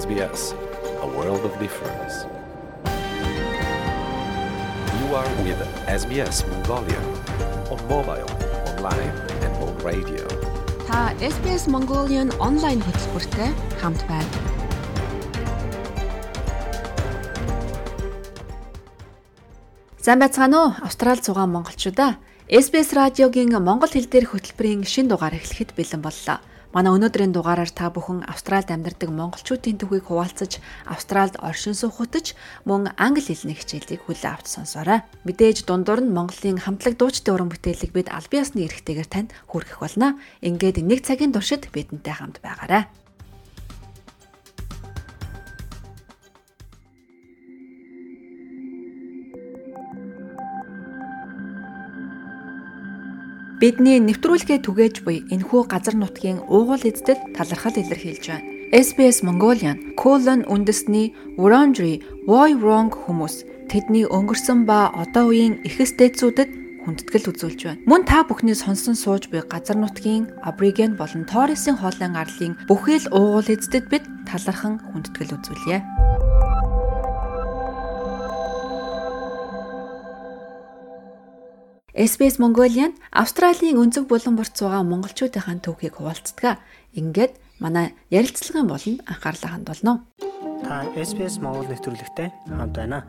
SBS, a world of difference. You are with SBS Mongolia on mobile, online and on radio. Та SBS Mongolian онлайн хөтөлбөртэй хамт байна. Сайн байцгаана уу? Австралид зугаа монголчуудаа. SBS радиогийн монгол хэл дээрх хөтөлбөрийн шин дугаар эхлэхэд бэлэн боллоо. Манай өнөөдрийн дугаараар та бүхэн Австральд амьдардаг монголчуудын төвийг хуваалцаж, Австральд оршин суугатж, мөн англи хэлний хичээлийг хүлээн авч сонсоорой. Мэдээж дундуур нь Монголын хамтлаг дуучдын уран бүтээлийг бид аль биесны эрхтэйгээр танд хүргэх болно. Ингээд нэг цагийн туршид бидэнтэй хамт байгаарай. Бидний нэвтрүүлгээ түгээж буй энэхүү газар нутгийн уугуул эздэд талархал илэрхийлж байна. SBS Mongolian colon үндэсний Wurundjeri Woi Wurrung хүмүүс тэдний өнгөрсөн ба одоо үеийн эхэстэйцүүдэд хүндэтгэл үзүүлж байна. Мөн та бүхний сонсон сууж буй газар нутгийн Абориген болон Торресын хоолойн арлын бүхэл уугуул эздэд бид талархан хүндэтгэл үзүүлье. SBS Mongolian Австралийн өнцөг булан борт суугаа монголчуудынхаа төвхийг хуваалцдаг. Ингээд манай ярилцлагын болон анхаарлаа хандуулно. Та SBS Монгол нэвтрүүлэгтэй хамт байна.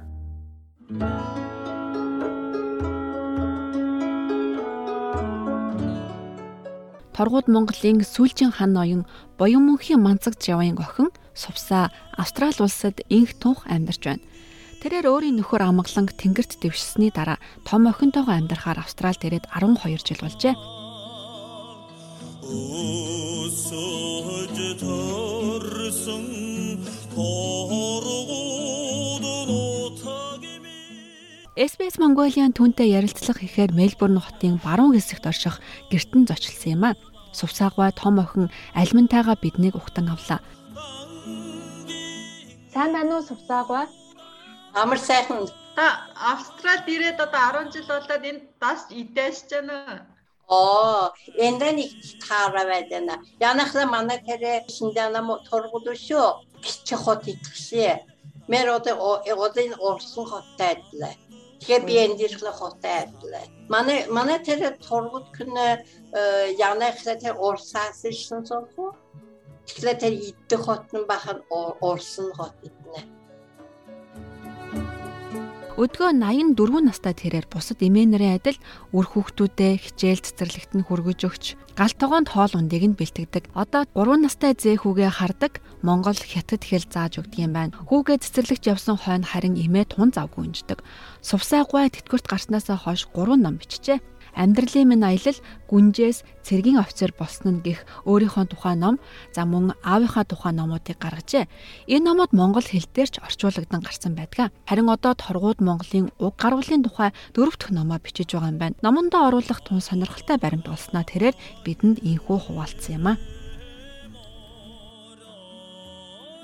Торгууд Монголын сүүлчийн хан ноён Боён мөнхийн манцаг жавын охин Сувсаа Австрали улсад инх тунх амьдарч байна. Тэрээр өөрийн нөхөр амгалан тэнгэрт дэвшсэний дараа том охинтойгоо амьдрахаар Австрал дээрээд 12 жил болжээ. SBS Mongolian түнтэй ярилцлага хийхээр Мельбурн хотын баруун хэсэгт орших гертэн зочилсан юм а. Сувсаагва том охин альмантайгаа биднийг ухтан авлаа. Сайн байна уу Сувсаагва? Амар сайхан. Та Австралид ирээд одоо 10 жил болоод энд бас идэж байна. Оо, эндэн их таараа байна. Янахла манай тэрэ шиндана мо торгудушо кичи хот итгшээ. Мэр одоо одын орсон хоттай адилаа. Тэгэхээр би энд ирэхлэ хоттай адилаа. Манай манай тэрэ торгуд күн янахла тэр орсаас шин сохо. Тэгэхээр тэр идэх хотн бахан орсон хот иднэ. Өдгөө 84 настай тэрээр бусад эмээнэрийн адил үр хүүхдүүдээ хичээл цэцэрлэгт нь хүргэж өгч гал тогоонд хоол ундыг нь бэлтгэдэг. Одоо 3 настай зэхүүгээ хардаг Монгол хятад хэл зааж өгдөг юм байна. Хүүгээ цэцэрлэгт явсан хойно харин эмээ тун завгүй унждаг. Сувсаа гуй тэтгэврт гарснасаа хойш 3 ном бичжээ. Амьдралын минь аялал гүнжээс цэргийн офицер болсон нь гих өөрийнхөө тухай ном за мөн аавынхаа тухай номуудыг гаргажээ. Энэ номууд монгол хэл дээр ч орчуулагдан гарсан байдаг. Харин одоо торгууд Монголын уг гаргуулын тухай дөрөв дэх номоо бичиж байгаа юм байна. Номондоо оруулах тун сонирхолтой баримт болсноо тэрээр бидэнд ийхүү хуваалцсан юм а.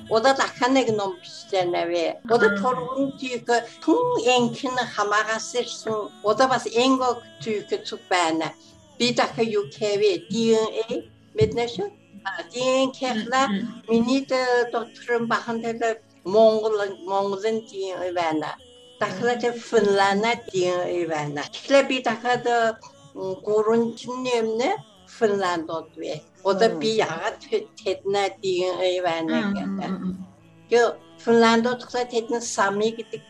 O da даханыг ном бичсэн авэ. O da торгон тийг түн энхэн хамаагасэрсэн. O da бас энгог тийг зүг байна. Би даха юу кэвэ DNA мэднэш. DNA-ла миний дотрын бахан дээр Монгол Монголын DNA байна. Дахлаад Финланд DNA байна. Тэгэхээр би дахад гурван нэмнэ Финландод вэ. Одоо би яагаад тэднээ дийн байна гэдэг. Гэхдээ Финландод тэдний сами гэдэг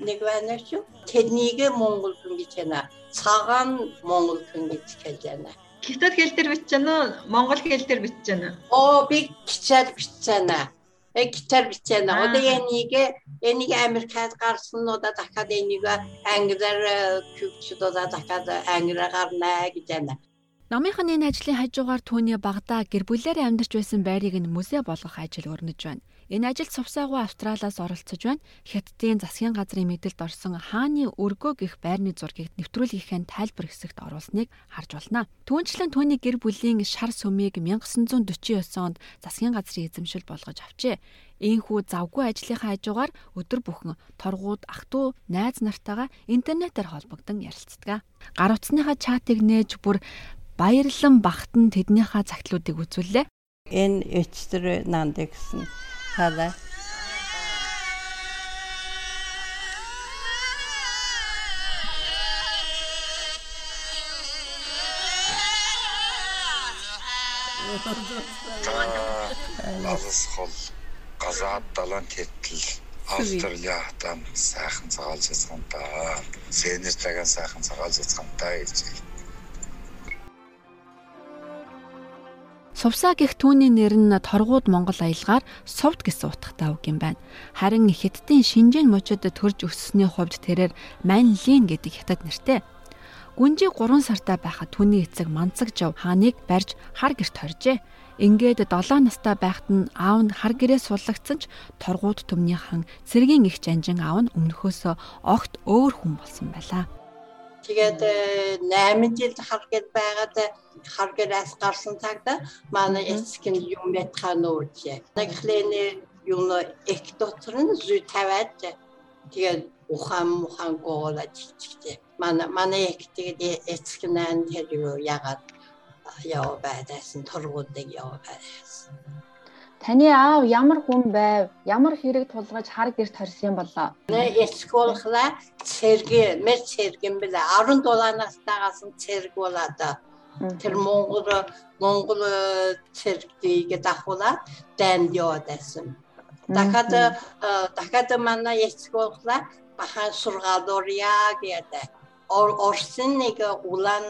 нэг байна шүү. Тэднийг Монгол хүн гэж байна. Цагаан Монгол хүн гэж хэлж байна. Хятад хэл дээр байна уу? Монгол хэл дээр байна уу? Оо би гिचээр бичиж байна. Э гिचээр бичиж байна. Одоо энийг энийг Америкад гарсан одоо дахиад энийг англиар küçük одоо дахиад англиар гарна гэж байна. Номынхын энэ ажлын хажуугаар түүний багада гэр бүлээрээ амьдарч байсан байрыг нь музей болгох ажил өрнөж байна. Энэ ажилд Сувсаагүй Австралиас оролцож байна. Хятадын засгийн газрын мэдэлд орсон хааны өргөө гих байрны зургийг нэвтрүүлгийнхээ тайлбар хэсэгт оруулсныг харж байна. Түүнчлэн түүний гэр бүлийн шар сүмийг 1949 онд засгийн газрын эзэмшил болгож авчээ. Ийхүү завгүй ажлынхаа хажуугаар өдөр бүхэн торгууд ах トゥ найз нартайгаа интернетээр холбогдсон ярилцдаг. Гар утасныхаа чатыг нээж бүр баярлан багтан тэднийхээ цагтлуудыг үзүүллээ. Энэ эцтэр нанд гэсэн Хала. Лазас хол газаад далайн тэтэл Австраlia хатан сайхан цагаалж яцгаантаа. Сенер цагаан сайхан цагаалж яцгаантаа гэж. Сувсаа гэх түүний нэр нь торгууд Монгол аялгаар сувд гэсэн утгатай үг юм байна. Харин хятадын Шинжэн мужид төрж өссөний хувьд тэрээр Манлин гэдэг хятад нэртэй. Гүнжи 3 сартай байхад түүний эцэг Манцаг жав хааныг барьж хар гэрт хоржээ. Ингээд 7 настай байхад нь аав нь хар гэрээ суллагдсан ч торгууд төмний хан цэргийн их жанжин аав нь өмнөхөөсөө огт өөр хүн болсон байлаа. Тэгээд 8 жил хар гэр байгаад хар гэрээс гарсан цагта манай эцэг нь юм байтхан нүүрчээ. Нэг хлэний юм их дотор нь зүй тавиад тэгээд ухаан мухан гоолаж чичтэй. Манай манай их тэгээд эцэг нь тэр юу ягаад яваа байдасан тургуудыг яваа байдасан. Таны аав ямар хүн байв? Ямар хэрэг тулгаж хар гэрт хорсон болоо? Эсколхла цэрэг, мэр цэрэгэн бэлээ 17 настайгаас нь цэрэг تر مونغول مونغول تر دیگه دخولات دن یادسم دکات دکات من یشکوخلا بخان سرگالوریا گیده or orsin nege ulan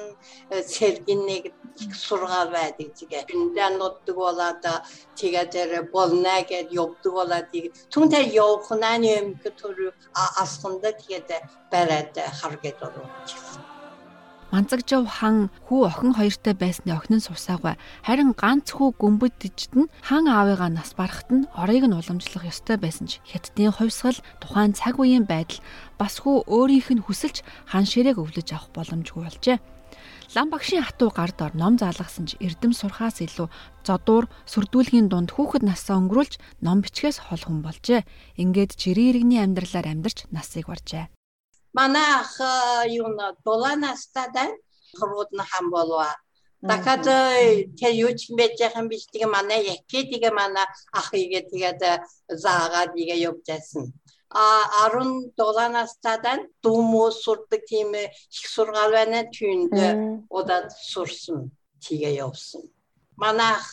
sergin nege surgal verdik tige. Günden nottuk ola da tige dere bol nege yoktuk ola tige. Tüm ter yokunan ömkü turu aslında tige de berede hareket olur. Манцагжав хан хүү охин хоёртой байсны охин нь сувсаагүй. Харин ганц хүү гүмбэдчд нь хан аавыгаа нас барахад нь орыг нь уламжлах ёстой байсан ч хятадын хувьсгал тухайн цаг үеийн байдал бас хүү өөрийнх нь хүсэлж хан ширээг өвлөж авах боломжгүй болжээ. Лам багшийн хатуу гард ор ном заалгасан ч эрдэм сурхаас илүү зодуур сүрдүүлгийн дунд хүүхэд насаа өнгөрүүлж ном бичгээс хол хүн болжээ. Ингээд жирийн иргэний амьдралаар амьдарч насыг баржээ. манах юна доланастадан хрудна хамболва дахиад тэр юуч мэж яхан биш тэгээ манай яке ахиге манай ахыгээ тэгээд заагаад игээ явжсэн а 17 настадан думо суртты тийм их сургаал байна түйінде сурсун тиге тигээ явсын манах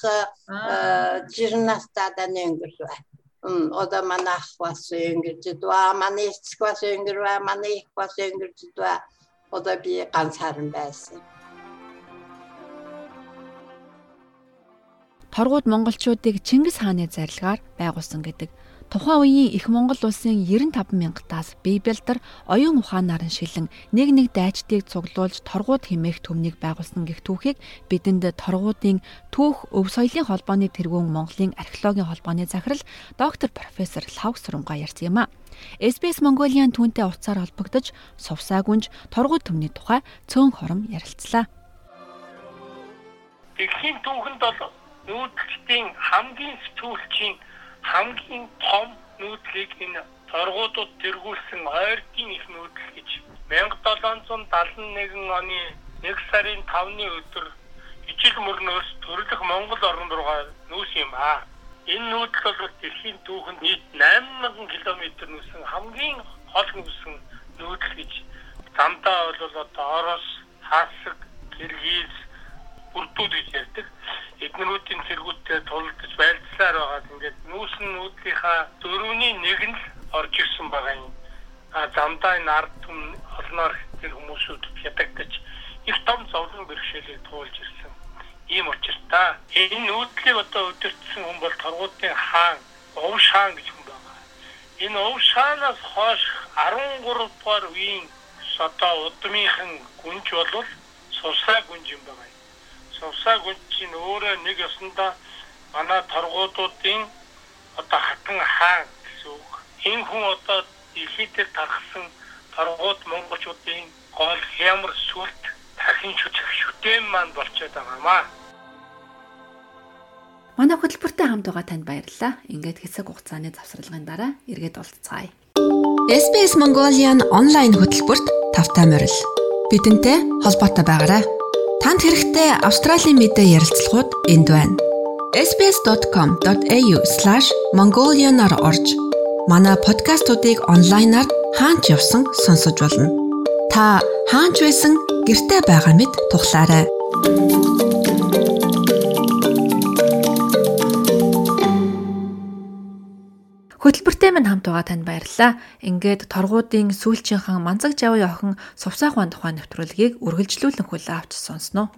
20 настадан өнгөрсөн oda manachwa söngürtü dua manechkwa söngürwa manechkwa söngürtü dua oda bir ганцаарн байсан. Торгууд монголчуудыг Чингис хааны зарилгаар байгуулсан гэдэг Тухайн үеийн их Монгол улсын 95 мянгатаас Библиэлдэр оюун ухаанаар нь шилэн нэг нэг дайчдыг цуглуулж торгууд хэмээх төмнийг байгуулсан гэх түүхийг бидэнд торгуудын түүх өв соёлын холбооны тэргүүн Монголын археологийн холбооны захирал доктор профессор Лав Сурмга ярьсан юм а. SBS Mongolian түүнтэй утсаар холбогдож сувсаа гүнж торгууд төмний тухай цөөн хором ярилцлаа. Дэлхийн түүхэнд бол нүүдэлтийн хамгийн сэтгүүлчийн хамгийн том нүүдлийг энэ торгуудад тэргүүлсэн ойртын их нүүдэл гэж 1771 оны 1 сарын 5-ны өдөр ижил мөрнөөс төрлөх Монгол орн руугаа нүүс юм аа. Энэ нүүдэл бол дэлхийн түүхэнд нийт 8000 км нүүсэн хамгийн хол нүүсэн нүүдэл гэж замдаа бол одоо Орос, Хасаг, Киргиз, Урдууд гэж ярьдаг эднэрүүдийн цэргүүдтэй тулдаж байлцсаар байгаад ингээд нүүсэн нүүдлийнхаа дөрөвний нэг нь л орж ирсэн байгаа юм. А замдаа энэ ард түм олноор тэр хүмүүсүүд ядагдаж их том зовлон бэрхшээлийг туулж ирсэн. Ийм учиртай. Энэ нүүдлийг одоо өдөртсөн хүн бол торгуудын хаан, Овш хаан гэж хүн байгаа. Энэ Овш хаанаас хойш 13 дугаар үеийн одоо удмынхан гүнж бол сусаа гүнж юм байна Сувсаа гүнчийн өөрөө нэг ёсондоо манай торгуудуудын одоо хатан хаан гэсэн үг. Энэ хүн одоо дэлхийд тархсан торгууд монголчуудын гол хямар сүлт дахин шүтэх шүтэн маань болчиход байгаамаа. Манай хөтөлбөртэй хамт байгаа танд баярлалаа. Ингээд хэсэг хугацааны завсралгын дараа эргээд уулзцаая. SBS Mongolian онлайн хөтөлбөрт тавтай морил. Бидэнтэй холбоотой байгаарай. Танд хэрэгтэй Австралийн мэдээ ярилцлагууд энд байна. sbs.com.au/mongolian-аар орж манай подкастуудыг онлайнаар хаанч явсан сонсож болно. Та хаанч байсан гэртээ байгаа мэт тухлаарай. Хөтөлбөртэй минь хамт байгаа танд баярлалаа. Ингээд торгуудын сүүлчийн хан Манзаг Жавын охин Сувсаахуан тухайн нэвтрүүлгийг үргэлжлүүлэн хүлээ авч сонсноо.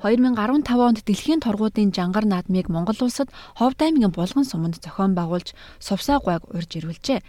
2015 онд дэлхийн торгуудын жангар наадмыг Монгол улсад Ховд аймгийн Булган суманд зохион байгуулж Сувсаа гуайг урьж ирүүлжээ.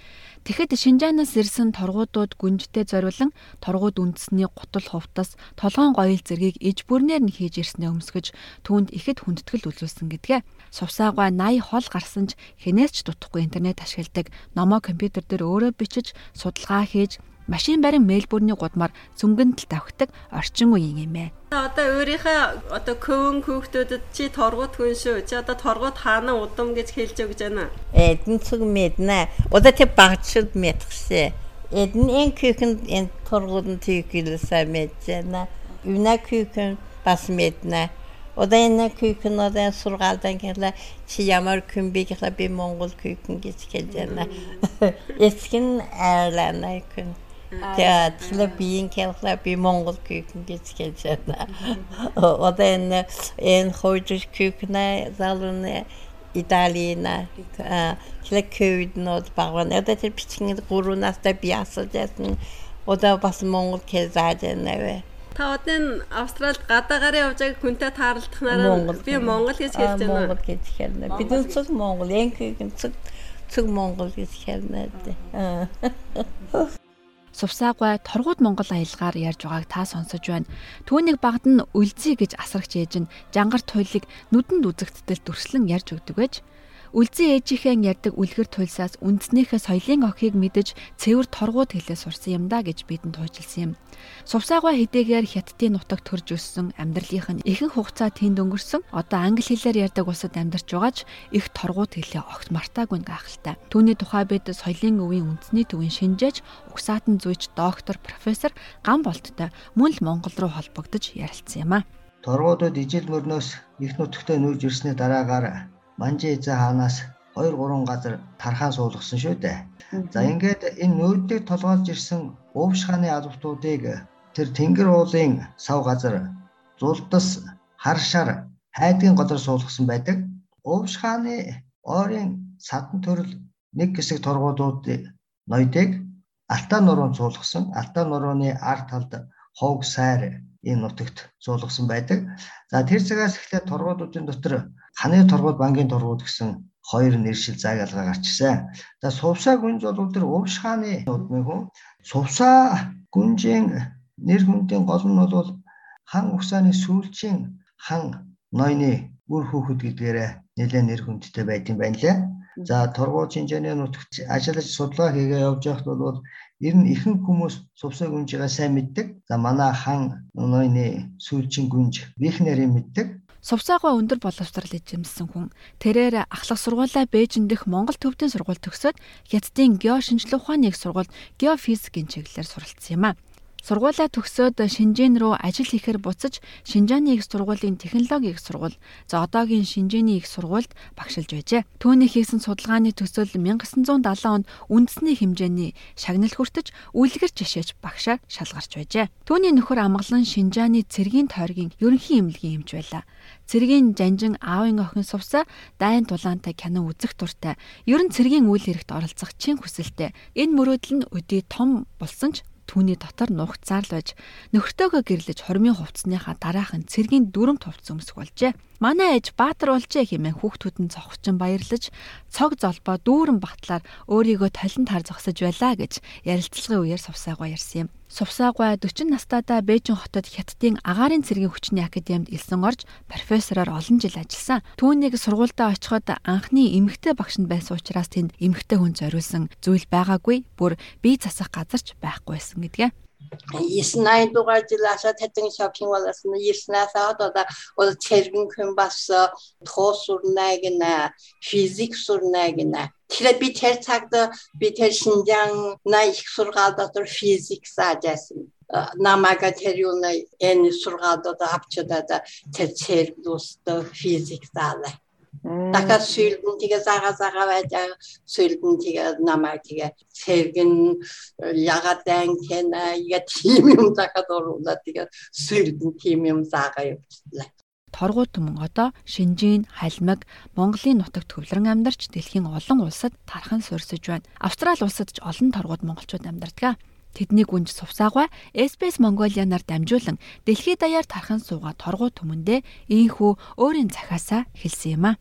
Тэгэхэд Шинжаанаас ирсэн торгуудууд гүнжтэй зориулан торгууд үндэсний гутал хувтас толгоон гоёл зэргийг иж бүрнээр нь хийж ирснээ өмсгөж түүнд ихэд хүндэтгэл үзүүлсэн гэдгээ. Сувсаагаа 80 хол гарсан ч хинээс ч дутхгүй интернет ашигладаг номоо компьютер дээр өөрөө бичиж судалгаа хийж машин барин Мельбурний гудмаар цөнгөндөл тавхдаг орчин үеийн юм ээ. Одоо өөрийнхөө одоо көвөн хүүхдүүдэд чи торгууд хүн шүү. Чи одоо торгууд хаана удам гэж хэлж өгч байна. Эдэн цуг мэднэ. Одоо тэг багчд мэдхсэ. Эдэн эн küken эн торгуудын тийхэлсэ мэджэнэ. Юна küken бас мэднэ. Одоо энэ küken одоо сургаалдан гэхлэ чи ямар күн би гэхлэ би монгол küken гэж хэлж байна. Эцгэн айлана күн. Тэгэхээр биеийн хэлхлаа би Монгол күйхэн гэж хэлж байна. Одоо энэ энэ хойж күйхнэ залууны Италина тэгэхээр күйднод багван одоо тэр бичгийн 3 настай би асууж яасан. Одоо бас Монгол хэл зааж байна. Та одоо Австралид гадаагаар явж байгааг хүнтэй таарлахнараа би Монгол гэж хэлж байна. Монгол гэж хэлнэ. Бидний цог Монгол, энэ цог цог Монгол гэж хэлнэ. Сувсаагай торгууд Монгол аялгаар ярьж байгааг та сонсож байна. Түүнийг багд нь үлзий гэж асрагч ээж нь жангар туйлыг нүдэнд үзэгдтэл дүрслэн ярьж өгдөг байж Үлзий ээжийнхээ ярьдаг үлгэр туйлсаас үндснийхээ соёлын охийг мэдэж цэвэр торгууд хэлээ сурсан юм да гэж бидэнд хуйчилсан юм. Сувсаагаа хэдийгээр хятадын нутагт төрж өссөн амьдралынх нь ихэнх хугацаа тэнд өнгөрсөн одоо англи хэлээр ярьдаг улсад амьдарч байгаач их торгууд хэлээ огт мартаагүй гайхалтай. Түүний тухай бид соёлын өвийн үндэсний төвийн шинжээч угсаатан зүйч доктор профессор ган болттой мөн л Монгол руу холбогдож ярилцсан юм а. Торгуудад ижил мөрнөөс их нутагтаа нүүж ирсний дараагаар Манжи эзэ хаанаас 2 3 газар тархаа суулгасан шүү дээ. За ингээд энэ нүүдийг толгойлж ирсэн Увш хааны албатуудыг тэр Тэнгэр уулын сав газар зулдас харшаар хайдгийн газар суулгасан байдаг. Увш хааны ойрын садан төрөл нэг хэсэг торгуудууд ноёдыг Алтаа нуруунд суулгасан. Алтаа нурууны ард талд ховг сайр энэ нутагт суулгасан байдаг. За тэр цагаас эхлээд торгуудуудын дотор ханы торгууд бангийн торгууд гэсэн хоёр нэршил заагалгаа гарчсан. За сувсаа гүнж бол тэр Увш хааны удмын хүн. Сувсаа гүнжийн нэр хүндийн гол нь бол хан угсааны сүүлчийн хан ноёны үр хүүхэд гэдгээр нэлээд нэр хүндтэй юм байна лээ. За торгууд шинжээний нутагт ажиллаж судалгаа хийгээ явж байхад бол ер нь ихэнх хүмүүс сувсаа гүнжигээ сайн мэддэг. За манай хан ноёны сүүлчийн гүнж бихнэрийг мэддэг. Сувсаагаа өндөр боловсрал эзэмсэн хүн тэрээр ахлах сургуулаа Бээжин дэх Монгол төвдийн сургууль төгсөөд Хятадын гео шинжилгээ ухааны их сургуульд геофизикийн чиглэлээр суралцсан юм а. Сургуулаа төгсөөд Шинжээн рүү ажил хийхээр буцаж Шинжааны их сургуулийн технологи их сургууль, за одоогийн Шинжээний их сургуульд багшилж байжээ. Түүний хийсэн судалгааны төсөөл 1970 онд үндэсний хэмжээний шагнал хүртэж үлгэр жишээч багшаар шалгарч байжээ. Түүний нөхөр амгалан Шинжааны цэргийн тойргийн ерөнхий эмнэлгийн эмч байлаа. Цэргийн жанжин аавын охин сувсаа дайн тулаантай кино үзэх дуртай. Ер нь цэргийн үйл хэрэгт оролцох чин хүсэлтэй. Энэ мөрөөдөл нь өдий том болсон ч түүний дотор нухацаар л байж нөхртөөгөө гэрлэж хормын хувцсныхаа дараахан цэргийн дүрм товц өмсөх болжээ. Манай ээж Баатар болжээ хэмээн хүүхдүүд нь цогчин баярлаж цог золбоо дүүрэн батлаар өөрийгөө талент хар зогсож байлаа гэж ярилцлагын үеэр сувсаагаа ярьсан юм. Сувсаагаа 40 настайдаа Бээжин хотод Хятадын агаарын цэргийн хүчний академид элсэн орж профессороор олон жил ажилласан. Түүнийг сургуультай очиход анхны эмэгтэй багш нь байсан учраас тэнд эмэгтэй хүн зориулсан зүйл байгаагүй. Бүр бие засах газарч байхгүй байсан гэдгээ. 19 дугаар жилаасаа татин шопинг болосон. 19-аас одоо ол цэргэн хүн бас тоос сурнаг на физик сурнаг на Тэгэхээр би тэр цагт би тэр Шинжаан на их сургаал дотор физик заажсэн. намайга тэр юуна энэ сургаалд авчдаа тэр цэрглүүстэ физик заалаа Дахиад сүйрдэн тэгээ зага зага байж сүйрдэн тэгээ намайг тэгээ сэргэн ягаад дан кена я тийм юм дахиад оруулаа тэгээ сүйрдэн тийм юм зага явууллаа. Торгууд түмэн одоо Шинжийн, Халмаг, Монголын нутагт төвлөрөн амьдарч дэлхийн олон улсад тархан суурсаж байна. Австрали улсад ч олон торгууд монголчууд амьдардаг. Тэдний гүнж сувсаагаа SBS Mongolia-нар дамжуулан дэлхийд даяар тархан суугаа торгуу түмэндээ ийхүү өөрийн захаасаа хэлсэн юм а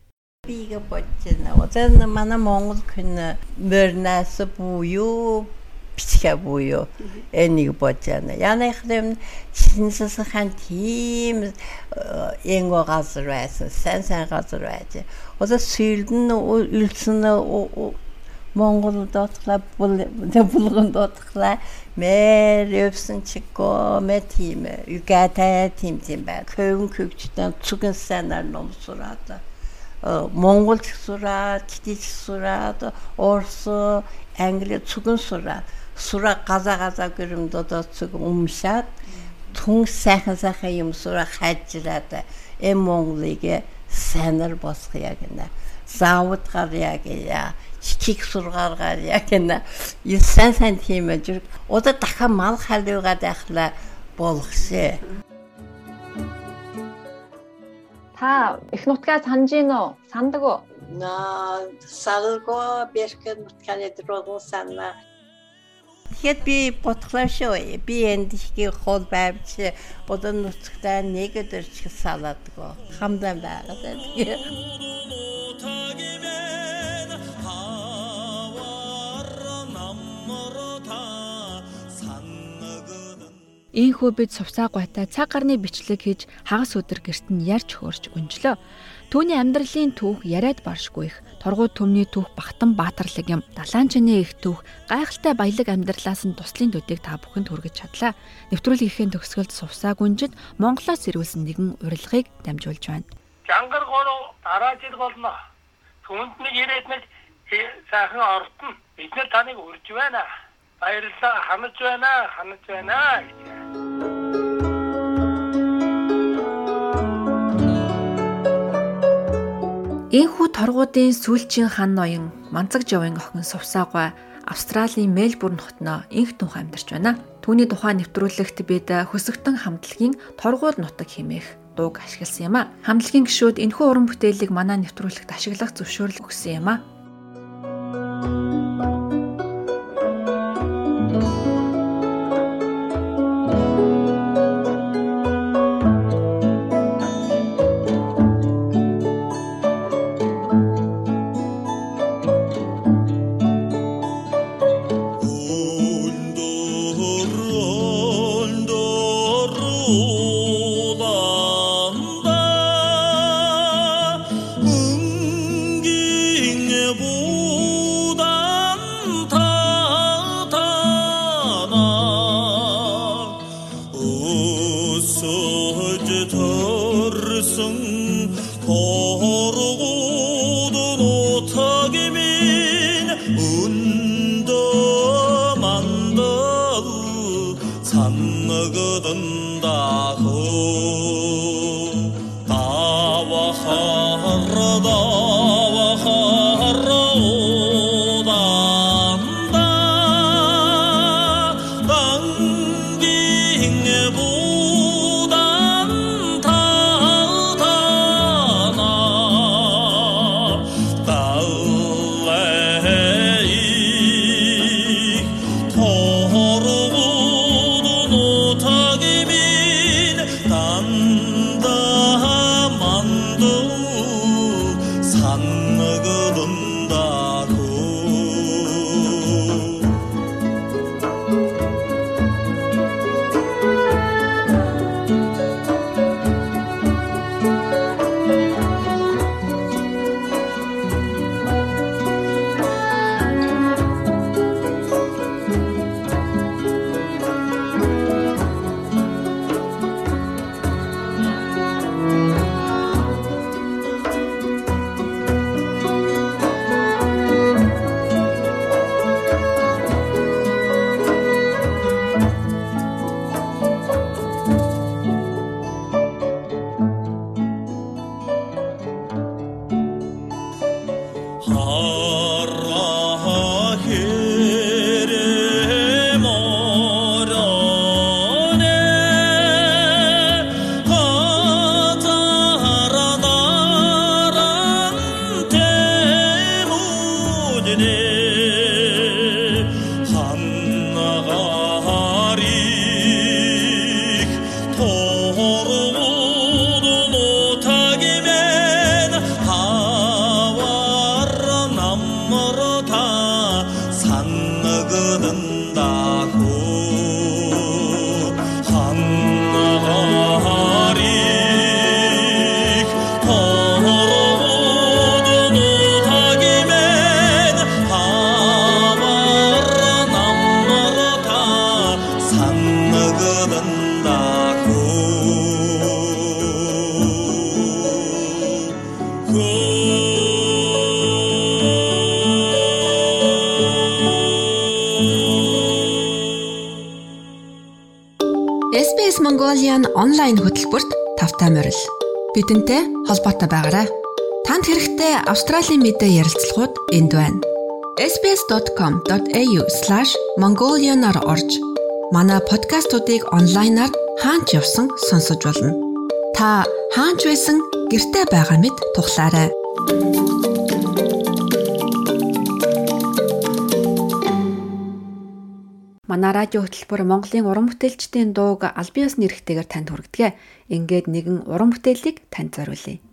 бига бодчихно. Одоо манай Монгол хүн мөрнэс буюу бичгээ буюу энийг бодчихно. Янах юм шинсэсэн тийм энго газар байсан, сан сан газар байж. Одоо сүйдэн үлсэн Монгол дотглаа булган дотглаа мэр өвсөн чико мэ тийм югатай тийм тийм бай. Көвн көвчтэн цугэн санаар ном сураад Монголч сураад, читэж сураад, Орос, Англи цугэн сураад, сураа газа газа гэрэмд одоо цуг умшаад түн сайхан сайхан юм сураа хайжраад эм Монголыг сайнар босгох яг нэ. Заавд гар яг яа чиг сургааргаар яг нэ. Ясан сайн тийм ээ. Одоо дахиад мал халуугаад ахла болох шээ. Та их нутгаа санаж гин үү? Сандаг уу? На салго бэрхэн нутгааны дөрвөн санаа. Тэгэхэд би ботглоо шүү. Би энд ихний хол байвч бодон нутагтаа нэг өдөр ч салаадгүй. Хамдан байгаад тэгээ. Ийхүү бид сувсаа гуйтай цаг гарны бичлэг хийж хагас өдөр гэрт нь ярьж хөөрч өнжлөө. Түүний амьдралын түүх яриад баршгүй их. Торгууд төмний түүх Бахтан Баатарлаг юм. Далаанчны их түүх гайхалтай баялаг амьдралаас нь туслын төдийг та бүхэнд хүргэж чадлаа. Нэвтрүүлгийнхээ төгсгөлд сувсаа гүнжид Монголоос ирүүлсэн нэгэн урилгыг дамжуулж байна. Жангар гоо дараа жил болно. Түүнд нэг ирээд нэг сайхан ортно. Бид нар таныг урьж байна баярлалаа ханаж байна ханаж байна. Энхүү торгуудын сүүлчийн хан ноён Манцаг жавын охин Сувсаагаа Австралийн Мельбурн хотноо инх түнх амьдарч байна. Түүний тухай нэвтрүүлэгт бид хөсөгтөн хамтлагийн торгууд нутаг хэмээх дууг ашигласан юм а. Хамтлагийн гишүүд энэхүү уран бүтээлийг манай нэвтрүүлэгт ашиглах зөвшөөрөл өгсөн юм а. Mongolian онлайн хөтөлбөрт тавтай морил. Бидэнтэй холбоотой байгаарай. Танд хэрэгтэй Австралийн мэдээ ярилцлагууд энд байна. sbs.com.au/mongolian-аар орж манай подкастуудыг онлайнаар хаанч явсан сонсож болно. Та хаанч байсан гэртээ байгаа мэт тухлаарай. Манай радио хөтөлбөр Монголын уран бүтээлчдийн дууг аль биесны эрхтэйгээр танд хүргэдэг. Ингээд нэгэн уран бүтээлийг танд зориулъя.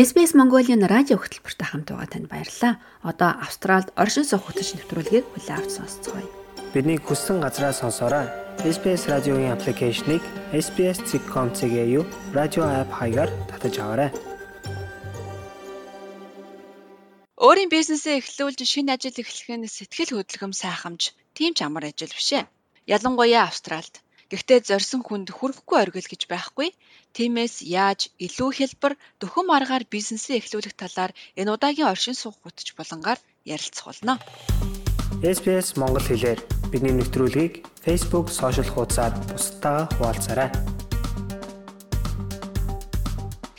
SBS Mongolian радио хөтөлбөртэй хамт байгаа танд баярлалаа. Одоо Австралид оршин суух хөтөч нэвтрүүлгийг хүлээн авч сонсцгоё. Бидний хүссэн газраа сонсоорой. SBS радиогийн аппликейшнийг SBS.com.cg-ийн радио апп хаягаар татаж аваарай. Өөрийн бизнесээ эхлүүлж шинэ ажил эхлэх нь сэтгэл хөдлөм сайхамж тийм ч амар ажил биш ээ. Ялангуяа Австралид Гэхдээ зорьсон хүнд хүрэхгүй оргил гэж байхгүй. Тиймээс яаж илүү хялбар дөхөм аргаар бизнесээ эхлүүлэх талаар энэ удаагийн оршин суух гутж булангаар ярилцах болно. SPS Монгол хэлээр бидний нэвтрүүлгийг Facebook сошиал хуудасаар бусдаа хуваалцаарай.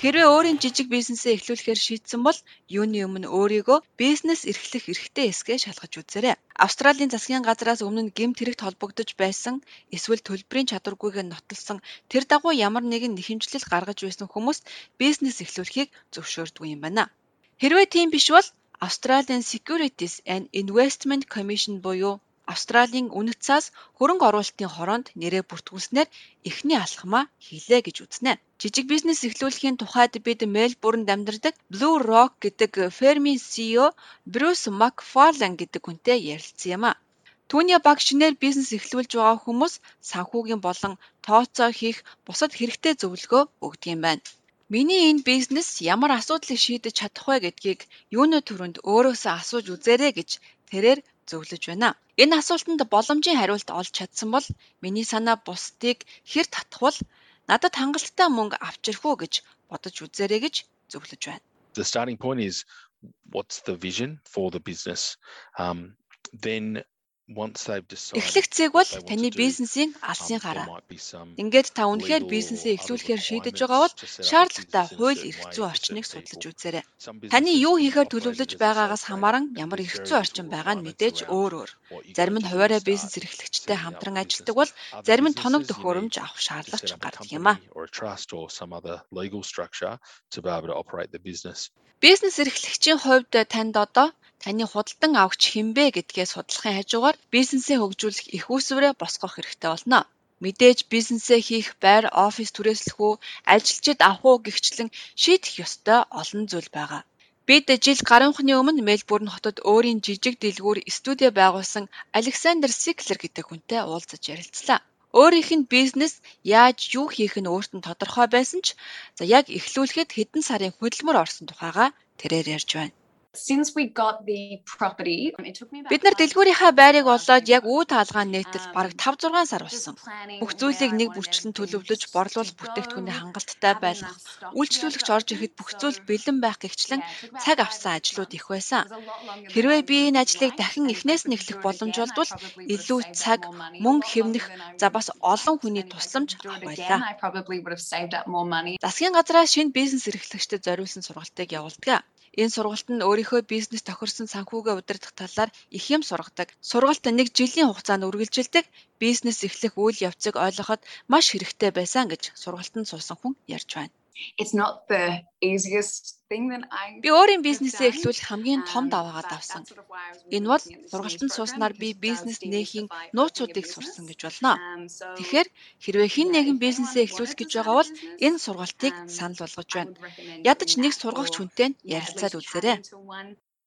Хэрвээ өөрийн жижиг бизнесээ эхлүүлэхээр шийдсэн бол юуны өмнө өөрийгөө бизнес эрхлэх эрхтэй эсгээ шалгаж үзээрэй. Австралийн засгийн газраас өмнө нь гэмт хэрэгт холбогдож байсан эсвэл төлбөрийн чадваргүйг нотолсон тэр дагуу ямар нэгэн нэхэмжлэл гаргаж байсан хүмүүст бизнес эхлүүлэхийг зөвшөөрдөг юм байна. Хэрвээ тийм биш бол Australian Securities and Investment Commission буюу Австралийн үнэт цаас хөрөнгө оруулалтын хороонд нэрээ бүртгүүлснээр эхний алхмаа хийлээ гэж үзнэ. Жижиг бизнес эхлүүлэхийн тухайд бид Мельбурнд амьдардаг Blue Rock гэдэг фермийн CEO Bruce McFarlane гэдэг хүнтэй ярилцсан юм а. Түүний баг шинээр бизнес эхлүүлж байгаа хүмүүс санхүүгийн болон тооцоо хийх бусад хэрэгтэй зөвлөгөө өгдөг юм байна. Миний энэ бизнес ямар асуудлыг шийдэж чадах вэ гэдгийг юуны төрөнд өөрөөсөө асууж үзээрэй гэж тэрээр зөвлөж байна. Энэ асуултанд боломжийн хариулт олж чадсан бол миний санаа бусдыг хэр татхвал надад хангалттай мөнгө авчрах уу гэж бодож үзээрэй гэж зөвлөж байна. The starting point is what's the vision for the business? Um then Эхлэх зэг бол таны бизнесийн алсын гараа. Ингээд та үнэхээр бизнесээ эхлүүлэхээр шийдэж байгаа бол шаардлагатай хууль эрх зүйн орчныг судлаж үзээрэй. Таны юу хийхээр төлөвлөж байгаагаас хамааран ямар эрх зүйн орчин байгаа нь мэдээж өөр өөр. Зарим нь хуваарай бизнес эрхлэгчтэй хамтран ажилладаг бол зарим нь тоног төхөөрөмж авах шаардлагач гардаг юм а. Бизнес эрхлэгчийн хувьд танд одоо таны худалдан авахч хинбэ гэдгээ судлахын хажуугаар бизнесээ хөгжүүлэх их усврээ босгох хэрэгтэй болно. Мэдээж бизнесээ хийх байр, офис түрээслэх үү, ажилчид авах уу гихчлэн шийдэх ёстой олон зүйл байгаа. Бид жил гаруйхны өмнө Мельбурн хотод өөрийн жижиг дэлгүүр студи байгуулсан Александр Сиклер гэдэг хүнтэй уулзаж ярилцлаа. Өөрийнх нь бизнес яаж юу хийх нь өөрт нь тодорхой байсан ч за яг эхлүүлэхэд хэдэн сарын хөдөлмөр орсон тухайга тэрээр ярьж байна. Бид нар дэлгүүрийнхаа байрыг олоод яг үе таалгаан нээтэл бараг 5 6 сар болсон. Бүх зүйлийг нэг бүрчлэн төлөвлөж, борлуулах бүтээгдэхүүний хангалттай байлгах, үйлчлүүлэгч орж ирэхэд бүх зүйл бэлэн байх гихчлэн цаг авсан ажлууд их байсан. Хэрвээ би энэ ажлыг дахин эхнээс нь эхлэх боломж олдвол илүү цаг, мөнгө хэвнэх, за бас олон хүний тусламж авах байлаа. Засгийн газраас шинэ бизнес эрхлэгчдэд зориулсан сургалтыг явуулдаг. Энэ сургалт нь өөрийнхөө бизнес тохирсон санхүүгээ удирдах талаар их юм сургадаг. Сургалт нэг жилийн хугацаанд үргэлжилдэг бизнес эхлэх үйл явцыг ойлгоход маш хэрэгтэй байсан гэж сургалтанд суусан хүн ярьж байна. Би өөрийн бизнесээ эхлүүлэх хамгийн том даваагаа давсан. Энэ бол сургалтанд сууснаар би бизнес нээхийн нууцуудыг сурсан гэж болно. Тэгэхээр хэрвээ хэн нэгэн бизнесээ эхлүүлэх гэж байгаа бол энэ сургалтыг санал болгож байна. Ядаж нэг сургагч хүнтэй ярилцаад үзээрэй.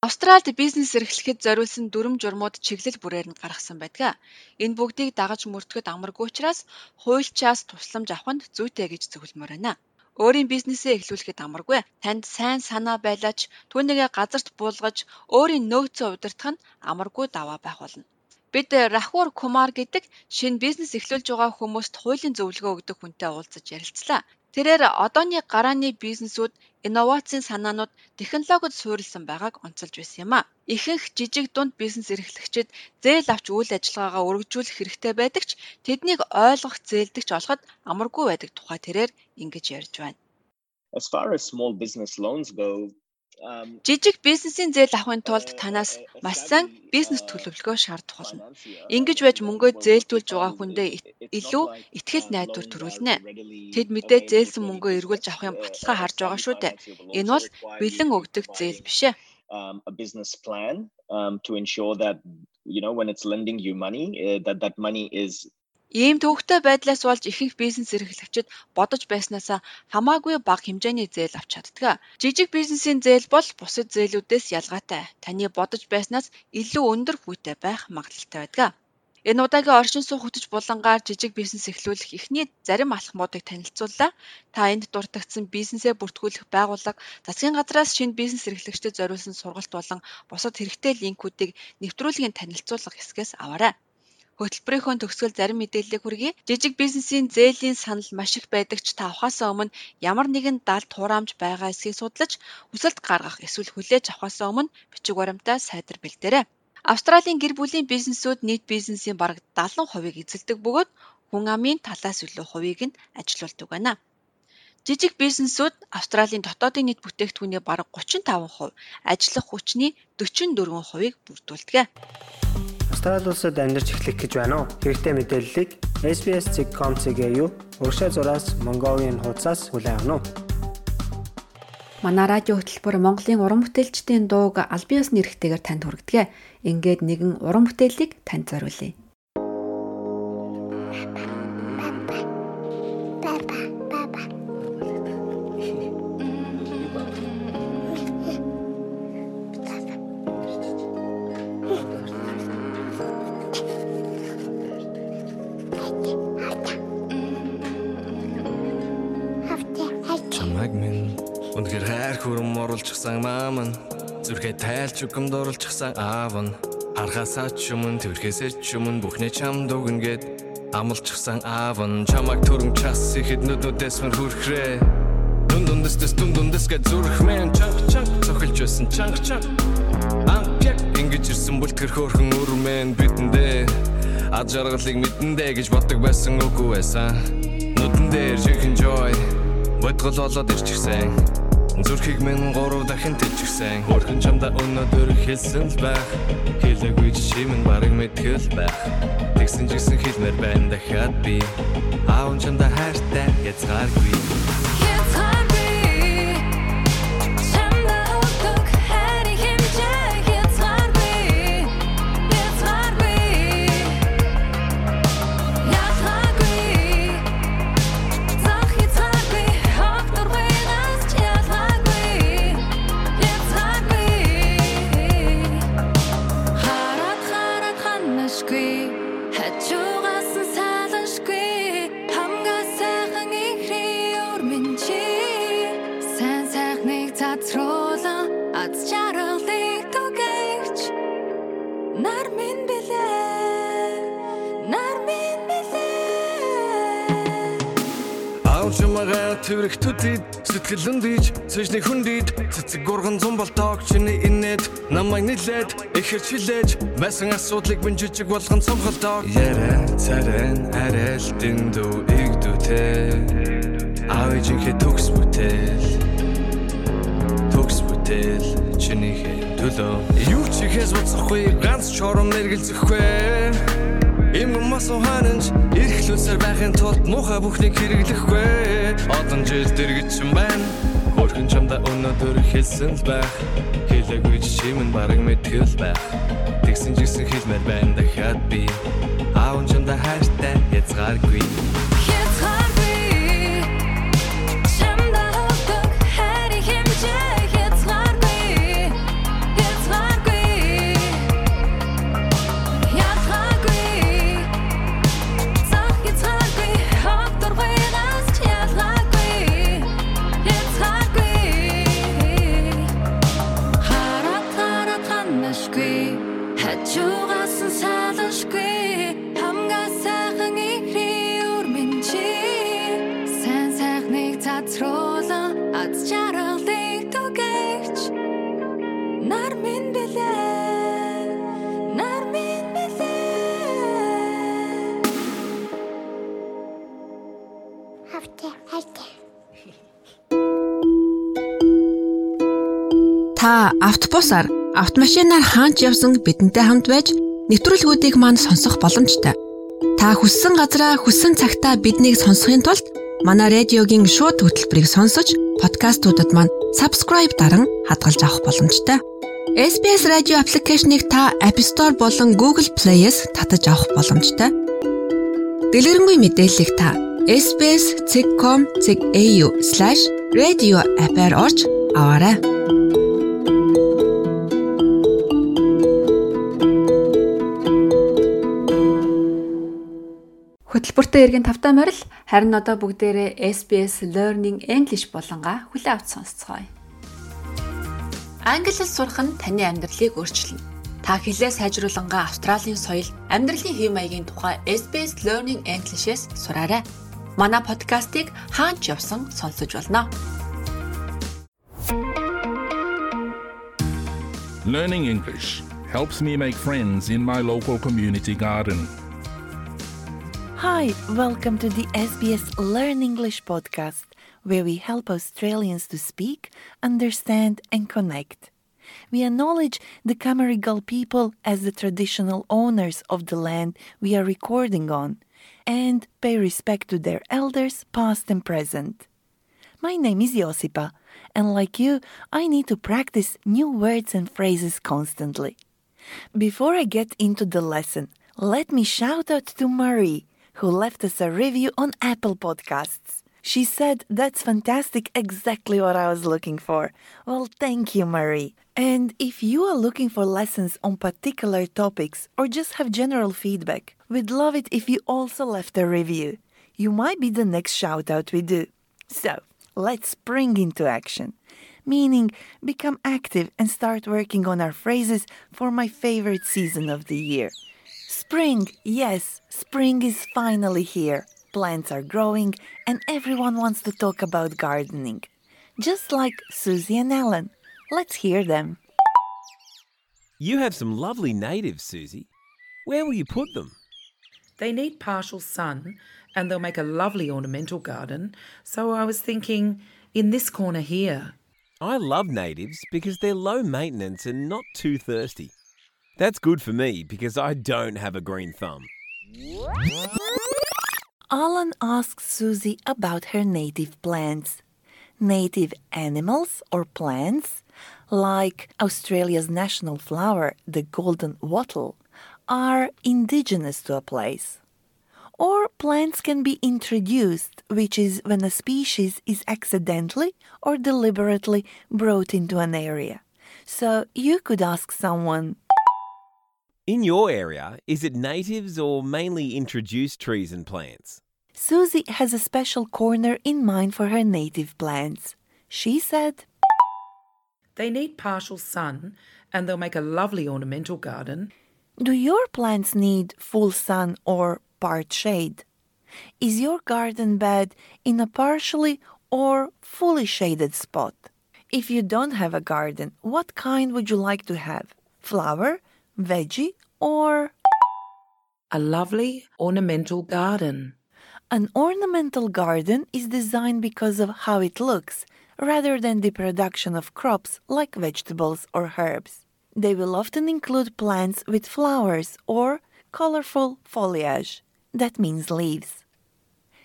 Австралид бизнес эрхлэхэд зориулсан дүрм журмууд чиглэл бүрээр нь гаргасан байдаг. Энэ бүгдийг дагаж мөрдөхөд амаргүй учраас хуульчаас тусламж авах нь зүйтэй гэж зөвлөмөр байна. Өөрийн бизнесээ эхлүүлэхэд амаргүй. Танд сайн санаа байлаач түүнийгээ газарт буулгаж өөрийн нөөцөө удирдах нь амаргүй даваа байх болно. Бид Рахур Кумар гэдэг шинэ бизнес эхлүүлж байгаа хүмүүст хуулийн зөвлөгөө өгдөг хүнтэй уулзаж ярилцлаа. Тэрээр одооны гарааны бизнесүүд инновацийн санаанууд технологид суурилсан байгааг онцолж байсан юм а. Ихэнх жижиг дунд бизнес эрхлэгчид зээл авч үйл ажиллагаагаа өргөжүүлэх хэрэгтэй байдаг ч тэднийг ойлгох зээлдэгч олоход амаргүй байдаг тухай тэрээр ингэж ярьж байна. As far as small business loans go, Жижиг бизнесийн зээл авахын тулд танаас маш сайн бизнес төлөвлөгөө шаардах болно. Ингэж байж мөнгөө зээлдүүлж байгаа хүндээ илүү ихтгэл найдвар төрүүлнэ. Тэд мэдээ зээлсэн мөнгөө эргүүлж авахын баталгаа харж байгаа шүү дээ. Энэ бол бэлэн өгдөг зээл биш ээ. a business plan um, to ensure that you know when it's lending you money uh, that that money is Ийм төвөгтэй байдлаас болж ихэнх бизнес эрхлэгчид бодож байснаасаа хамаагүй бага хэмжээний зээл авч чаддаг. Жижиг бизнесийн зээл бол бусад зээлүүдээс ялгаатай. Таны бодож байснаас илүү өндөр хүүтэй байх магадлалтай байдаг. Энэ удаагийн оршин суух хөтөч булангаар жижиг бизнес эхлүүлэх эхний зарим алхмуудыг танилцууллаа. Та энд дуртагдсан бизнесээ бүртгүүлэх байгууллага, засгийн газраас шинэ бизнес эрхлэгчдэд зориулсан сургалт болон бусад хэрэгтэй линкүүдийг нэвтрүүлгийн танилцуулга хэсгээс аваарай. Хөтөлбөрийнхөө төгсгөл зарим мэдээллийг хүргэе. Жижиг бизнесийн зээлийн санал маш их байдаг ч та авахаасаа өмнө ямар нэгэн далд хураамж байгаа эсхийг судлаж хүсэлт гаргах эсвэл хүлээж авахаасаа өмнө бичиг баримтаа сайдар бэлдээрэй. Австралийн гэр бүлийн бизнесүүд нийт бизнесийн бараг 70% эзэлдэг бөгөөд хүн амын талаас илүү хувийг нь ажилуулдаг байна. Жижиг бизнесүүд Австралийн дотоодын нийт бүтээгдэхүүний бараг 35%, ажиллах хүчний 44%-ийг бүрдүүлдэг. Австрали улсад амьдарч эхлэх гэж байна уу? Хэрэгтэй мэдээллийг SBS.com.cg юу урагшаа зураас Mongolian хуудасаас хүлээн авах нь. Манай радио хөтөлбөр Монголын уран бүтээлчдийн дууг албан ёсны эрхтэйгээр танд хүргэдэг. Ингээд нэгэн уран бүтээлийг танд зориулъя. Зүрхээ тайлч үгэмд оруулчихсан аав нь харахасаа ч юм тэрхээсээ ч юм бүхнээ чам дүгнгээд амлчихсан. Аав нь чамаг төрөн час ихэд нүднүүдээс мөр хүрхрээ. Дүн дүндэс дүн дүндэс гэж зүрхмэн чанг чанг цохилж байсан чанг чанг. Ампяг ингэж ирсэн бүлтгэр хөөрхөн өрмэн бидэндээ ад жаргалыг мэдэндээ гэж боддог байсан үгүй байсан. Нүдэн дээр чихэн joy бодгол болоод ирчихсэн Зүрхийг минь гурав дахин тэлчихсэн Хөрхөн чамда өнөөдөр хэлсэн л байх. Хэлээгүй чимэн барыг мэдгэл байх. Тэгсэн ч гэсэн хэлмээр байна дахиад би. Аав чамда хайртай язгааргүй Тэврэгтүүдид сэтгэлэн дийж цэжний хүндийд цэцэг гурган зам болтоог чиний инээд намайг нилээд ихэр чилээж байсан асуудлыг минь жижиг болгон цомголтоо ярэ царэн арэл дэндүү игдүүтэй аавжинхэ төгс бүтээл. Төгс бүтээл чиний төлөө. Юу ч ихээс буцахгүй ганц чором мэргэлзэхгүй Им мас ухаанч эрхлүүлсээр байхын тулд муухай бүхнийг хэрэглэхгүй. Олон жил дэргэжсэн байна. Хөрхэн чамда өнөөдөр хэлсэн л байх. Хэлээгүй чимэн бараг мэдгэл байх. Тэгсэн жисэн хэлмээр байна дахиад би. Аав чамда хайртай язгааргүй Та автобусаар, автомашинаар хаач явсан бидэнтэй хамт байж нэвтрүүлгүүдийг манд сонсох боломжтой. Та хүссэн газараа хүссэн цагтаа биднийг сонсохын тулд манай радиогийн шууд хөтөлбөрийг сонсож, подкастуудад манд subscribe даран хадгалж авах боломжтой. SBS радио аппликейшнийг та App Store болон Google Play-с татаж авах боломжтой. Дэлгэрэнгүй мэдээллийг та SBS.com.au/radio app-аар орж аваарай. Хөтөлбөртөө эргэн тавтай морил харин одоо бүгдээрээ SBS Learning English болонгаа хүлээ авч сонсцгоё. Англи хэл сурах нь таны амьдралыг өөрчилнө. Та хэлээ сайжруулангаа Австралийн соёл, амьдралын хэв маягийн тухай SBS Learning English-с сураарай. Манай подкастыг хаач явсан сонсож болно. Learning English helps me make friends in my local community garden. Hi, welcome to the SBS Learn English podcast, where we help Australians to speak, understand, and connect. We acknowledge the Camarigal people as the traditional owners of the land we are recording on and pay respect to their elders, past and present. My name is Josipa, and like you, I need to practice new words and phrases constantly. Before I get into the lesson, let me shout out to Marie, who left us a review on Apple Podcasts. She said, That's fantastic, exactly what I was looking for. Well, thank you, Marie. And if you are looking for lessons on particular topics or just have general feedback, we'd love it if you also left a review. You might be the next shout out we do. So, let's spring into action. Meaning, become active and start working on our phrases for my favorite season of the year. Spring, yes, spring is finally here. Plants are growing and everyone wants to talk about gardening. Just like Susie and Alan. Let's hear them. You have some lovely natives, Susie. Where will you put them? They need partial sun and they'll make a lovely ornamental garden. So I was thinking in this corner here. I love natives because they're low maintenance and not too thirsty. That's good for me because I don't have a green thumb. Alan asks Susie about her native plants. Native animals or plants, like Australia's national flower, the golden wattle, are indigenous to a place. Or plants can be introduced, which is when a species is accidentally or deliberately brought into an area. So you could ask someone, In your area, is it natives or mainly introduced trees and plants? Susie has a special corner in mind for her native plants. She said, They need partial sun and they'll make a lovely ornamental garden. Do your plants need full sun or part shade? Is your garden bed in a partially or fully shaded spot? If you don't have a garden, what kind would you like to have? Flower, veggie, or a lovely ornamental garden? An ornamental garden is designed because of how it looks, rather than the production of crops like vegetables or herbs. They will often include plants with flowers or colorful foliage. That means leaves.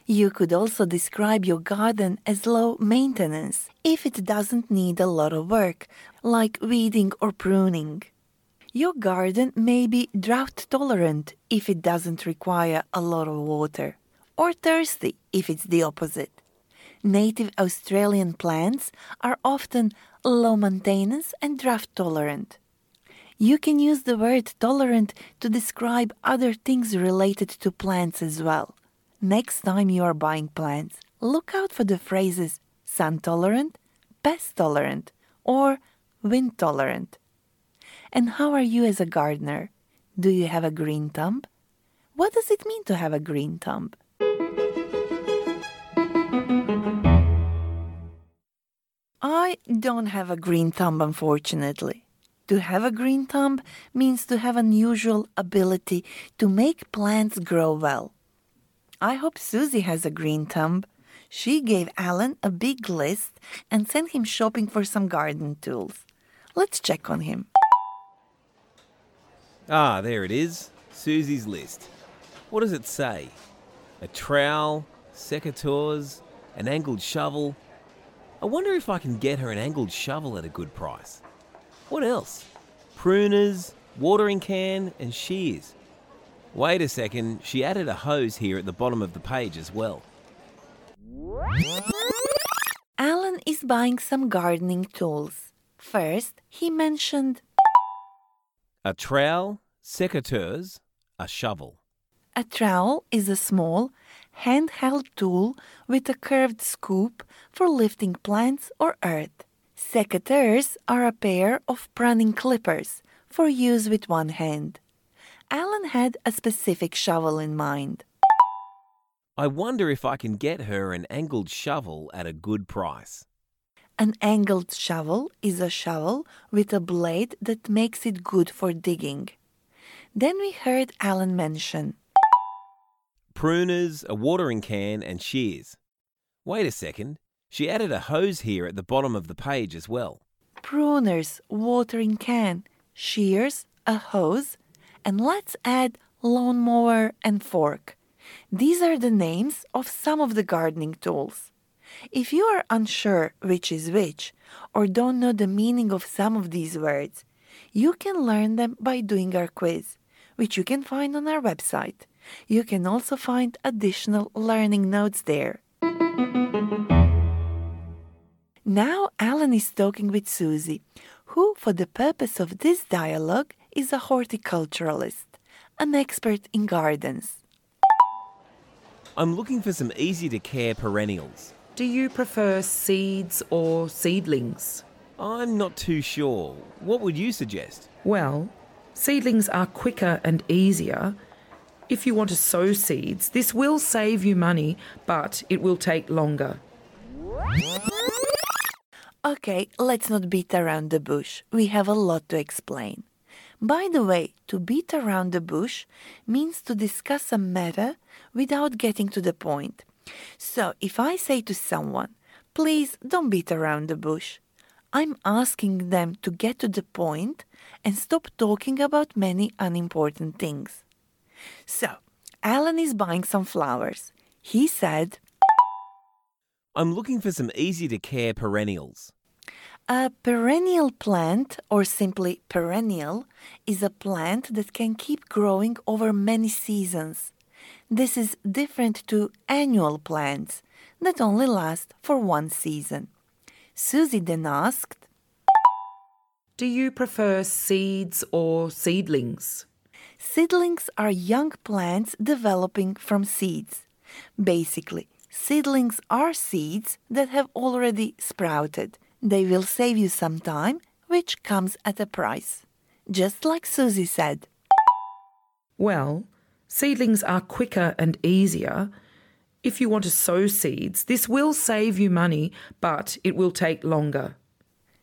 You could also describe your garden as low maintenance if it doesn't need a lot of work, like weeding or pruning. Your garden may be drought tolerant if it doesn't require a lot of water, or thirsty if it's the opposite. Native Australian plants are often low maintenance and drought tolerant. You can use the word tolerant to describe other things related to plants as well. Next time you are buying plants, look out for the phrases sun tolerant, pest tolerant, or wind tolerant. And how are you as a gardener? Do you have a green thumb? What does it mean to have a green thumb? I don't have a green thumb, unfortunately. To have a green thumb means to have unusual ability to make plants grow well. I hope Susie has a green thumb. She gave Alan a big list and sent him shopping for some garden tools. Let's check on him. Ah, there it is. Susie's list. What does it say? A trowel, secateurs, an angled shovel. I wonder if I can get her an angled shovel at a good price. What else? Pruners, watering can, and shears. Wait a second, she added a hose here at the bottom of the page as well. Alan is buying some gardening tools. First, he mentioned A trowel, secateurs, a shovel. A trowel is a small, handheld tool with a curved scoop for lifting plants or earth. Secateurs are a pair of pruning clippers for use with one hand. Alan had a specific shovel in mind. I wonder if I can get her an angled shovel at a good price. An angled shovel is a shovel with a blade that makes it good for digging. Then we heard Alan mention Pruners, a watering can, and shears. Wait a second, she added a hose here at the bottom of the page as well. pruners, watering can, shears, a hose, and let's add lawnmower and fork. These are the names of some of the gardening tools. If you are unsure which is which, or don't know the meaning of some of these words, you can learn them by doing our quiz, which you can find on our website. You can also find additional learning notes there. Now Alan is talking with Susie, who, for the purpose of this dialogue, is a horticulturalist, an expert in gardens. I'm looking for some easy to care perennials. Do you prefer seeds or seedlings? I'm not too sure. What would you suggest? Well, seedlings are quicker and easier. If you want to sow seeds, this will save you money, but it will take longer. Okay, let's not beat around the bush. We have a lot to explain. By the way, to beat around the bush means to discuss a matter without getting to the point. So if I say to someone, please don't beat around the bush, I'm asking them to get to the point and stop talking about many unimportant things. So, Alan is buying some flowers. He said, I'm looking for some easy to care perennials. A perennial plant, or simply perennial, is a plant that can keep growing over many seasons. This is different to annual plants that only last for one season. Susie then asked, Do you prefer seeds or seedlings? Seedlings are young plants developing from seeds. Basically, seedlings are seeds that have already sprouted. They will save you some time, which comes at a price. Just like Susie said. Well, seedlings are quicker and easier. If you want to sow seeds, this will save you money, but it will take longer.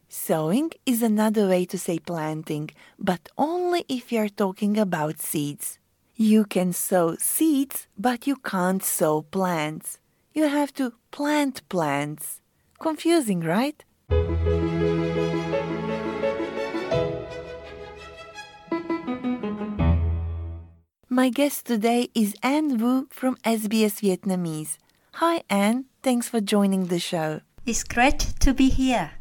Sowing is another way to say planting, but only if you're talking about seeds. You can sow seeds, but you can't sow plants. You have to plant plants. Confusing, right? My guest today is Anne Wu from SBS Vietnamese. Hi, Anne. Thanks for joining the show. It's great to be here.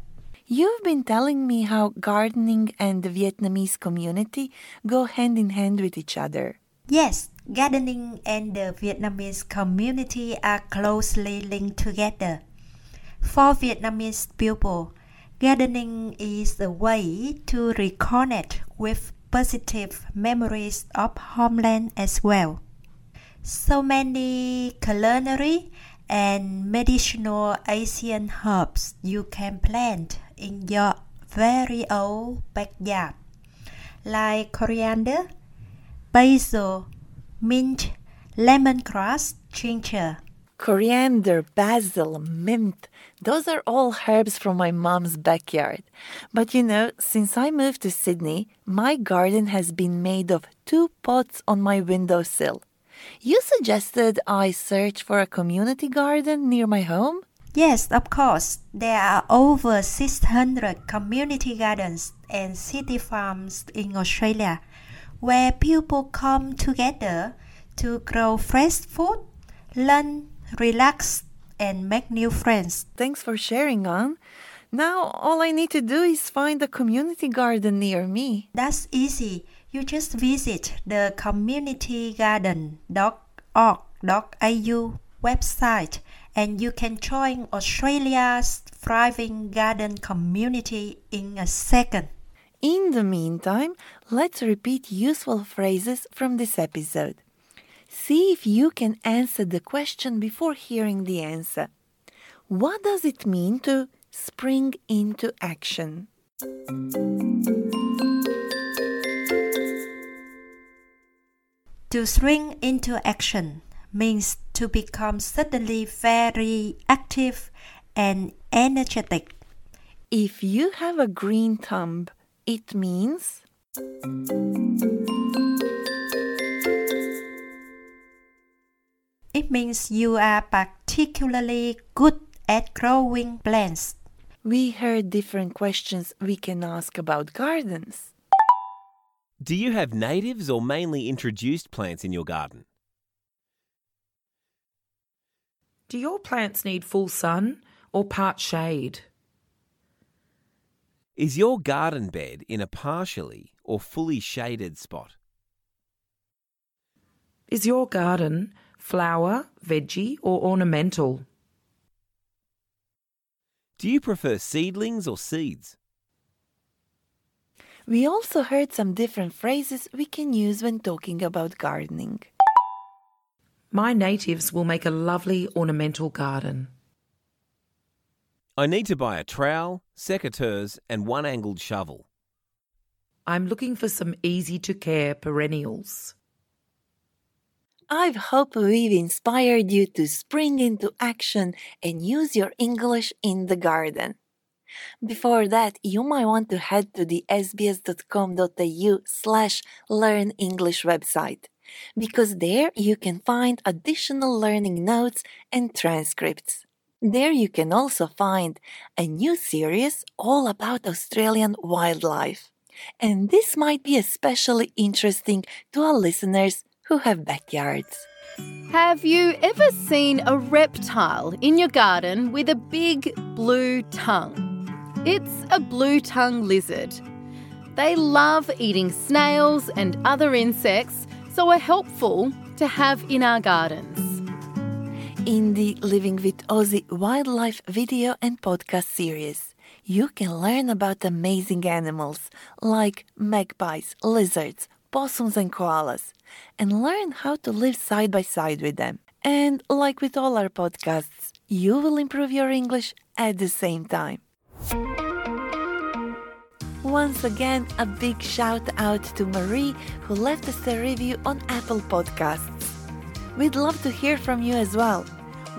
You've been telling me how gardening and the Vietnamese community go hand in hand with each other. Yes, gardening and the Vietnamese community are closely linked together. For Vietnamese people, gardening is a way to reconnect with positive memories of homeland as well. So many culinary and medicinal Asian herbs you can plant in your very old backyard, like coriander, basil, mint, lemongrass, ginger. Coriander, basil, mint, those are all herbs from my mom's backyard. But you know, since I moved to Sydney, my garden has been made of two pots on my windowsill. You suggested I search for a community garden near my home? Yes, of course. There are over 600 community gardens and city farms in Australia where people come together to grow fresh food, learn, relax, and make new friends. Thanks for sharing, Anne. Now all I need to do is find a community garden near me. That's easy. You just visit the communitygarden.org.au website and you can join Australia's thriving garden community in a second. In the meantime, let's repeat useful phrases from this episode. See if you can answer the question before hearing the answer. What does it mean to spring into action? To spring into action means to become suddenly very active and energetic. If you have a green thumb, it means It means you are particularly good at growing plants. we heard different questions we can ask about gardens. Do you have natives or mainly introduced plants in your garden? Do your plants need full sun? or part shade? Is your garden bed in a partially or fully shaded spot? Is your garden flower, veggie, or ornamental? Do you prefer seedlings or seeds? We also heard some different phrases we can use when talking about gardening. My natives will make a lovely ornamental garden. I need to buy a trowel, secateurs, and one angled shovel. I'm looking for some easy to care perennials. I hope we've inspired you to spring into action and use your English in the garden. Before that, you might want to head to the sbs.com.au slash learn English website because there you can find additional learning notes and transcripts. There you can also find a new series all about Australian wildlife. And this might be especially interesting to our listeners who have backyards. Have you ever seen a reptile in your garden with a big blue tongue? It's a blue tongue lizard. They love eating snails and other insects, so are helpful to have in our gardens. In the Living with Aussie wildlife video and podcast series, you can learn about amazing animals like magpies, lizards, possums, and koalas, and learn how to live side by side with them. And like with all our podcasts, you will improve your English at the same time. Once again, a big shout out to Marie who left us a review on Apple Podcasts. We'd love to hear from you as well.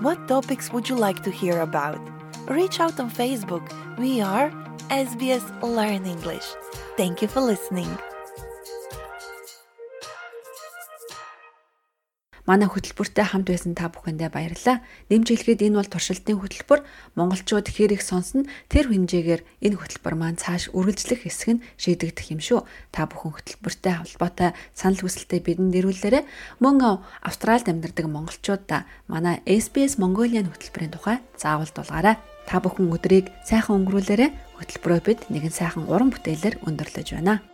What topics would you like to hear about? Reach out on Facebook. We are SBS Learn English. Thank you for listening. Манай хөтөлбөртэй хамт байсан та бүхэндээ баярлалаа. Нэмж хэлэхэд энэ бол туршилтын хөтөлбөр. Монголчууд хэр их сонсно тэр хэмжээгээр энэ хөтөлбөр маань цааш үргэлжлэх хэсэг нь шийдэгдэх юм шүү. Та бүхэн хөтөлбөртэй холбоотой санал хүсэлтээ бидэнд нэрвүүлээрэй. Мөн Австральд амьдардаг монголчуудаа манай SBS Mongolian хөтөлбөрийн тухай заавал дуулгаарай. Та бүхэн өдрийг сайхан өнгөрүүлээрэй. Хөтөлбөрөө бид нэгэн сайхан уран бүтээлээр өндөрлөж байна.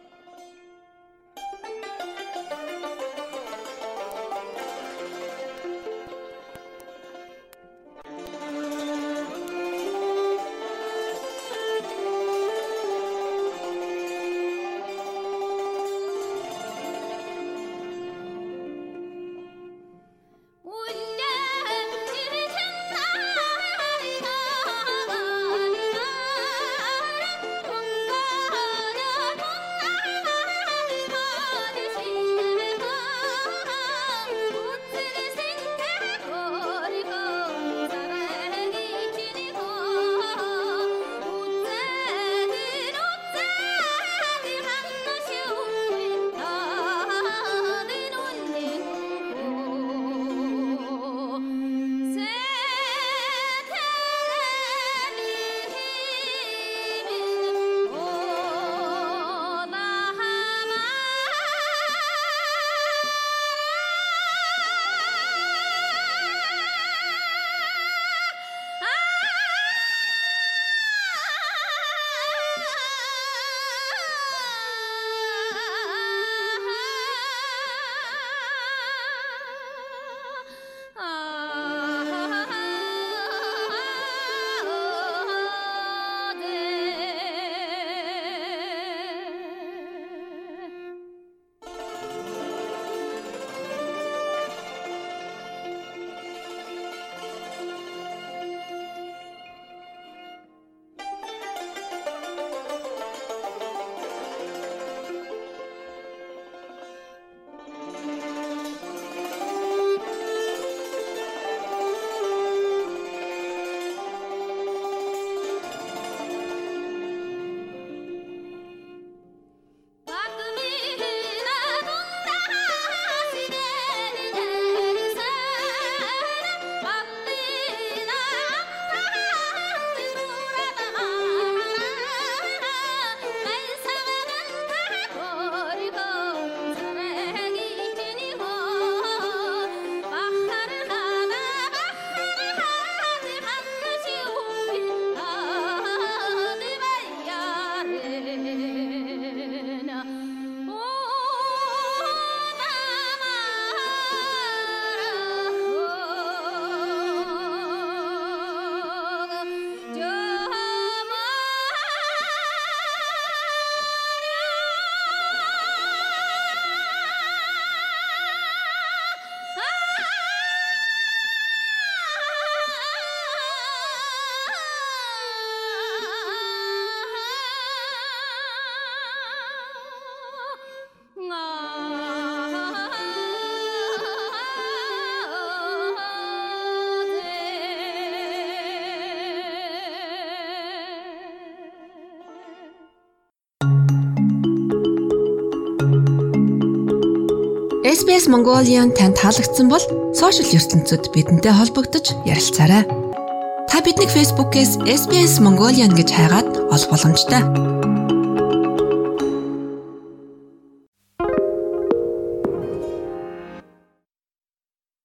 SBS Mongolian танд таалагдсан бол сошиал ертөнцид бидэнтэй холбогдож ярилцаарай. Та биднийг Facebook-ээс SBS Mongolian гэж хайгаад олох боломжтой.